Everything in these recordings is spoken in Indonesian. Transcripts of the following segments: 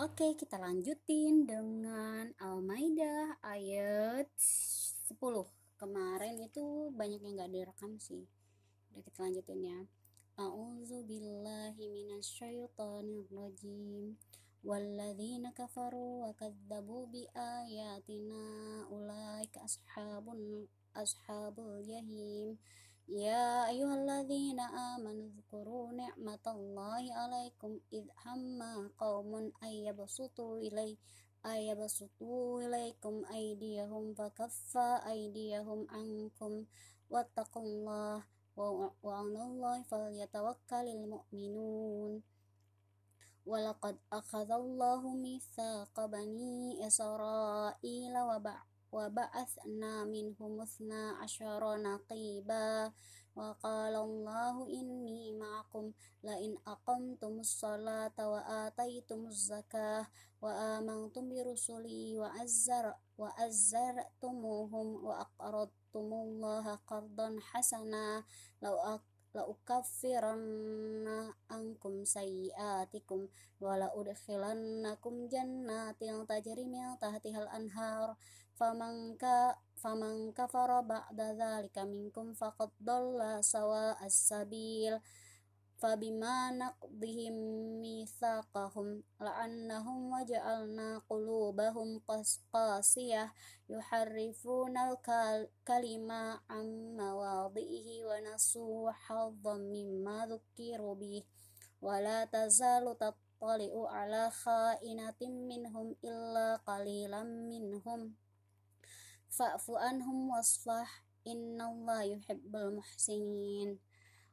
Oke, kita lanjutin dengan Al-Maidah ayat 10. Kemarin itu banyak yang gak direkam sih. Udah kita lanjutin ya. A'udzu billahi minasyaitonir rajim. Walladzina kafaru wa kadzabu bi ayatina ulaika ashabun ashabul jahim. يا أيها الذين آمنوا اذكروا نعمة الله عليكم إذ هم قوم أن يبسطوا إلي أن يبسطوا إليكم أيديهم فكف أيديهم عنكم. واتقوا الله وعلى الله فليتوكل المؤمنون. ولقد أخذ الله ميثاق بني إسرائيل وبعث وبعثنا منهم اثنا عشر نقيبا وقال الله إني معكم لئن أقمتم الصلاة وآتيتم الزكاة وآمنتم برسلي وأزر وأزرتموهم وأقرضتم الله قرضا حسنا لو la ukaffiranna ankum sayyiatikum wa la udkhilannakum jannatin tajri min tahtihal anhar. Faman ka faman kafara ba'da dzalika minkum faqad dhalla sawa as-sabil فبما نقضهم ميثاقهم لعنهم وجعلنا قلوبهم قاسية يحرفون الكلمة عن مواضعه ونسوا حظا مما ذكروا به. ولا تزال تطلع على خائنة منهم إلا قليلا منهم. فاعف عنهم واصفح إن الله يحب المحسنين.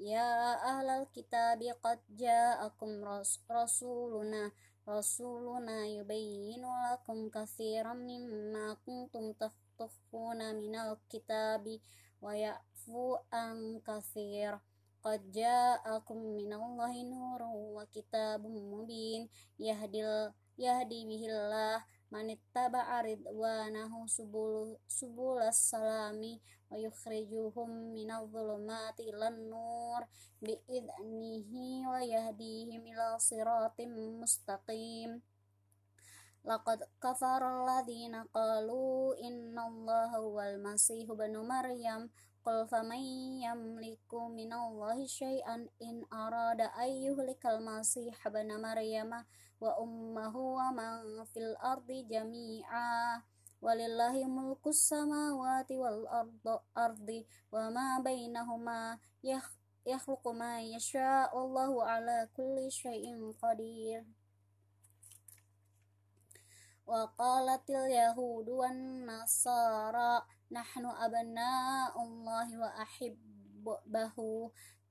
Ya ahlal kitab qad ja'akum rasuluna rasuluna yubayyinu lakum katsiran mimma kuntum tukhfuna minal kitabi wa ya'fu an katsir qad ja'akum minallahi nurun wa kitabun mubin. Yahdil yahdi bihillah man ittaba'a ridwanahu subul subulas salami wa yukhrijuhum minadh dhulumati ilan nur bi'idnihi wa yahdihim ila siratim mustaqim. Laqad kafara alladhina qalu inna allaha huwal masihu banu maryam Qul faman yamliku minallahi syai'an in arada ayyuhlikal masih bana maryama wa ummahu wa man fil ardi jami'a walillahi mulku samawati wal ardi wa ma bainahuma yakhluqu ma yasha Allahu ala kulli syai'in qadir wa qalatil yahudu نحن أبناء الله وأحبه.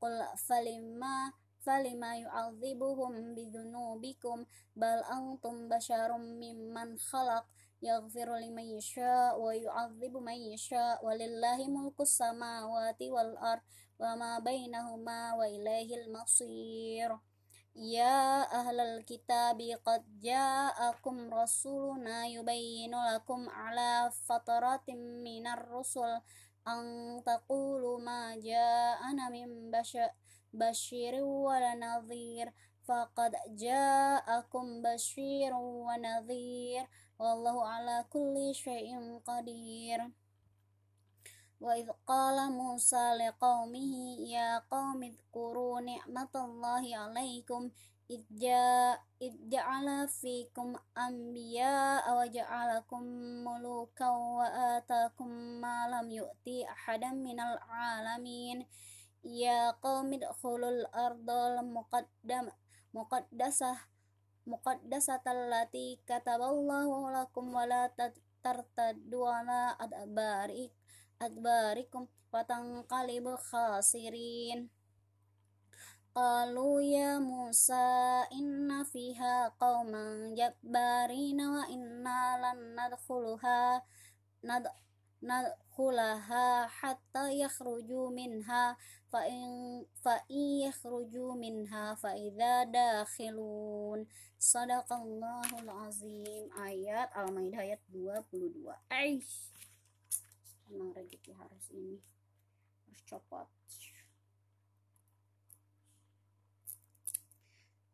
قل فلما فلما يعذبهم بذنوبكم؟ بل أنتم بشر ممن خلق. يغفر لمن يشاء ويعذب من يشاء. ولله ملك السماوات والأرض وما بينهما وإليه المصير. يا أهل الكتاب قد جاءكم رسولنا يبين لكم على فترة من الرسل أن تقولوا ما جاءنا من بشر, بشير ولا نظير فقد جاءكم بشير ونظير والله على كل شيء قدير. Wallahu ala kulli syai'in qadir wa idh qala Musa liqaumihi ya qaumi dhkuru ni'matallahi 'alaikum idh ja'ala fikum anbiya wa ja'alakum mulukan wa atakum ma lam yu'ti ahadan minal 'alamin Ya qaumi dkhulul ardal muqaddam muqaddasah muqaddasatal lati kataballahu lakum adbarikum wa tanqalibu khasirin Qalu ya Musa inna fiha qauman jabbarina wa inna lan nadkhuluha nad nadkhulaha hatta yakhruju minha. Fa in fa yakhruju minha fa idza dakhilun. Sadaqallahul azim. Ayat al-maidah ayat 22 aish emang rezeki harus ini harus copot.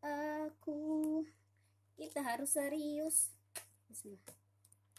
Aku kita harus serius. Bismillah